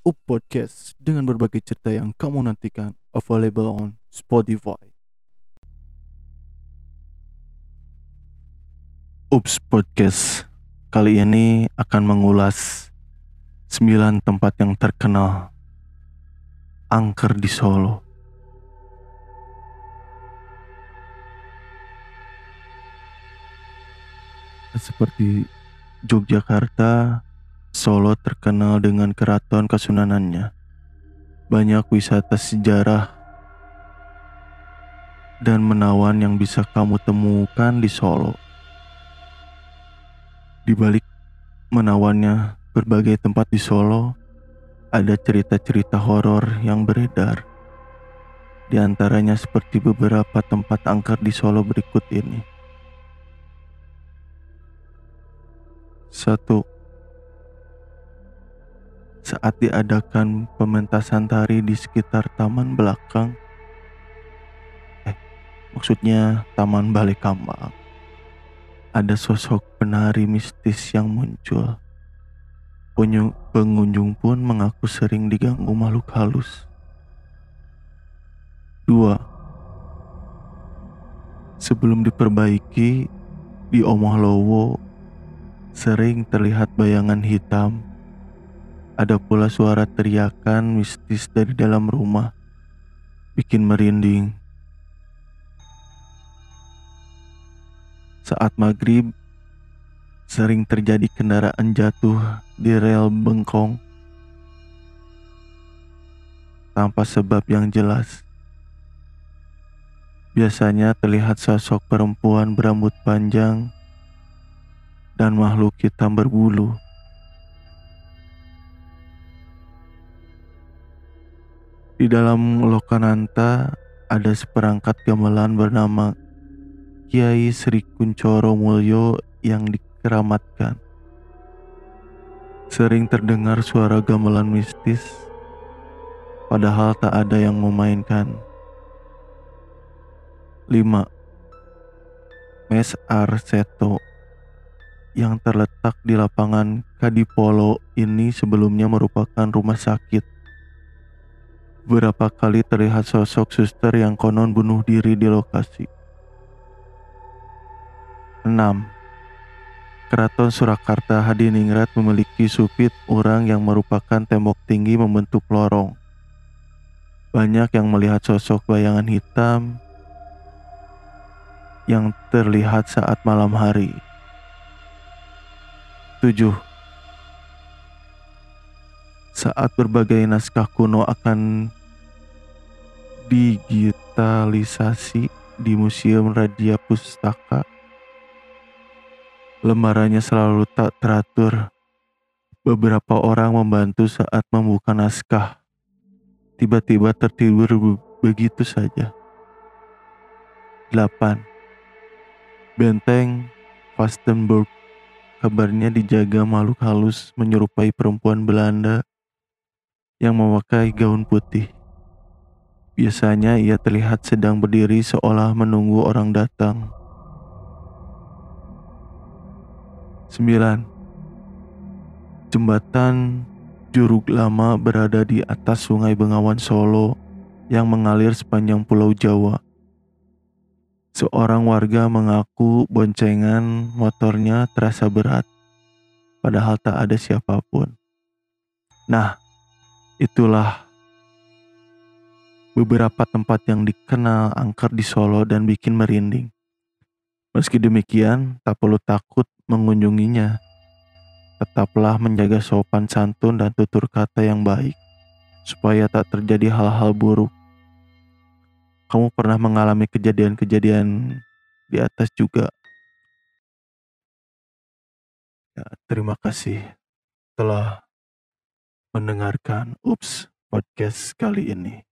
Up Podcast dengan berbagai cerita yang kamu nantikan available on Spotify. Ups Podcast kali ini akan mengulas 9 tempat yang terkenal angker di Solo. Seperti Yogyakarta, Solo terkenal dengan keraton kesunanannya. Banyak wisata sejarah dan menawan yang bisa kamu temukan di Solo. Di balik menawannya berbagai tempat di Solo, ada cerita-cerita horor yang beredar. Di antaranya seperti beberapa tempat angker di Solo berikut ini. Satu, saat diadakan pementasan tari di sekitar taman belakang. Eh, maksudnya taman Balai Kambang. Ada sosok penari mistis yang muncul. Pengunjung pun mengaku sering diganggu makhluk halus. Dua, sebelum diperbaiki di Omah Lowo sering terlihat bayangan hitam ada pula suara teriakan mistis dari dalam rumah, bikin merinding. Saat maghrib, sering terjadi kendaraan jatuh di rel bengkong tanpa sebab yang jelas. Biasanya terlihat sosok perempuan berambut panjang dan makhluk hitam berbulu. Di dalam Lokananta ada seperangkat gamelan bernama Kiai Sri Kuncoro Mulyo yang dikeramatkan. Sering terdengar suara gamelan mistis, padahal tak ada yang memainkan. 5. Mes Arseto yang terletak di lapangan Kadipolo ini sebelumnya merupakan rumah sakit Beberapa kali terlihat sosok suster yang konon bunuh diri di lokasi. 6. Keraton Surakarta Hadiningrat memiliki supit orang yang merupakan tembok tinggi membentuk lorong. Banyak yang melihat sosok bayangan hitam yang terlihat saat malam hari. 7 saat berbagai naskah kuno akan digitalisasi di Museum Radia Pustaka. Lembarannya selalu tak teratur. Beberapa orang membantu saat membuka naskah. Tiba-tiba tertidur begitu saja. 8. Benteng Vastenburg kabarnya dijaga makhluk halus menyerupai perempuan Belanda yang memakai gaun putih. Biasanya ia terlihat sedang berdiri seolah menunggu orang datang. 9. Jembatan Juruk Lama berada di atas Sungai Bengawan Solo yang mengalir sepanjang Pulau Jawa. Seorang warga mengaku boncengan motornya terasa berat, padahal tak ada siapa pun. Nah, Itulah beberapa tempat yang dikenal angker di Solo dan bikin merinding. Meski demikian, tak perlu takut mengunjunginya. Tetaplah menjaga sopan santun dan tutur kata yang baik, supaya tak terjadi hal-hal buruk. Kamu pernah mengalami kejadian-kejadian di atas juga. Ya, terima kasih telah mendengarkan Ups Podcast kali ini.